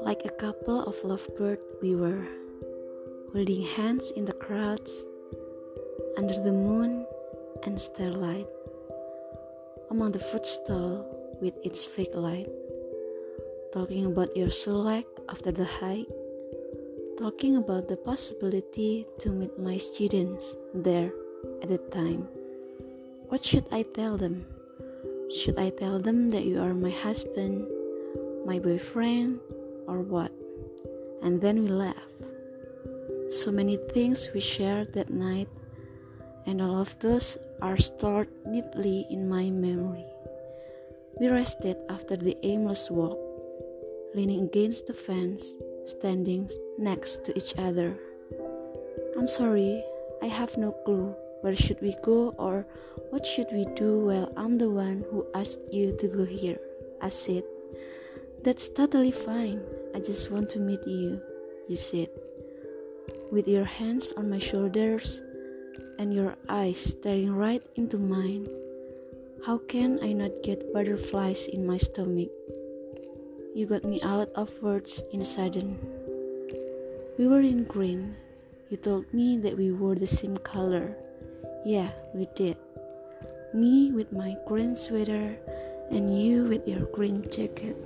Like a couple of lovebirds, we were holding hands in the crowds under the moon and starlight among the food stall with its fake light talking about your select after the hike talking about the possibility to meet my students there at the time. What should i tell them should i tell them that you are my husband my boyfriend or what and then we laugh so many things we shared that night and all of those are stored neatly in my memory. We rested after the aimless walk, leaning against the fence, standing next to each other. I'm sorry, I have no clue where should we go or what should we do Well, I'm the one who asked you to go here. I said, That's totally fine. I just want to meet you, you said. With your hands on my shoulders, and your eyes staring right into mine, how can I not get butterflies in my stomach? You got me out of words in a sudden. We were in green. You told me that we wore the same color. Yeah, we did. Me with my green sweater, and you with your green jacket.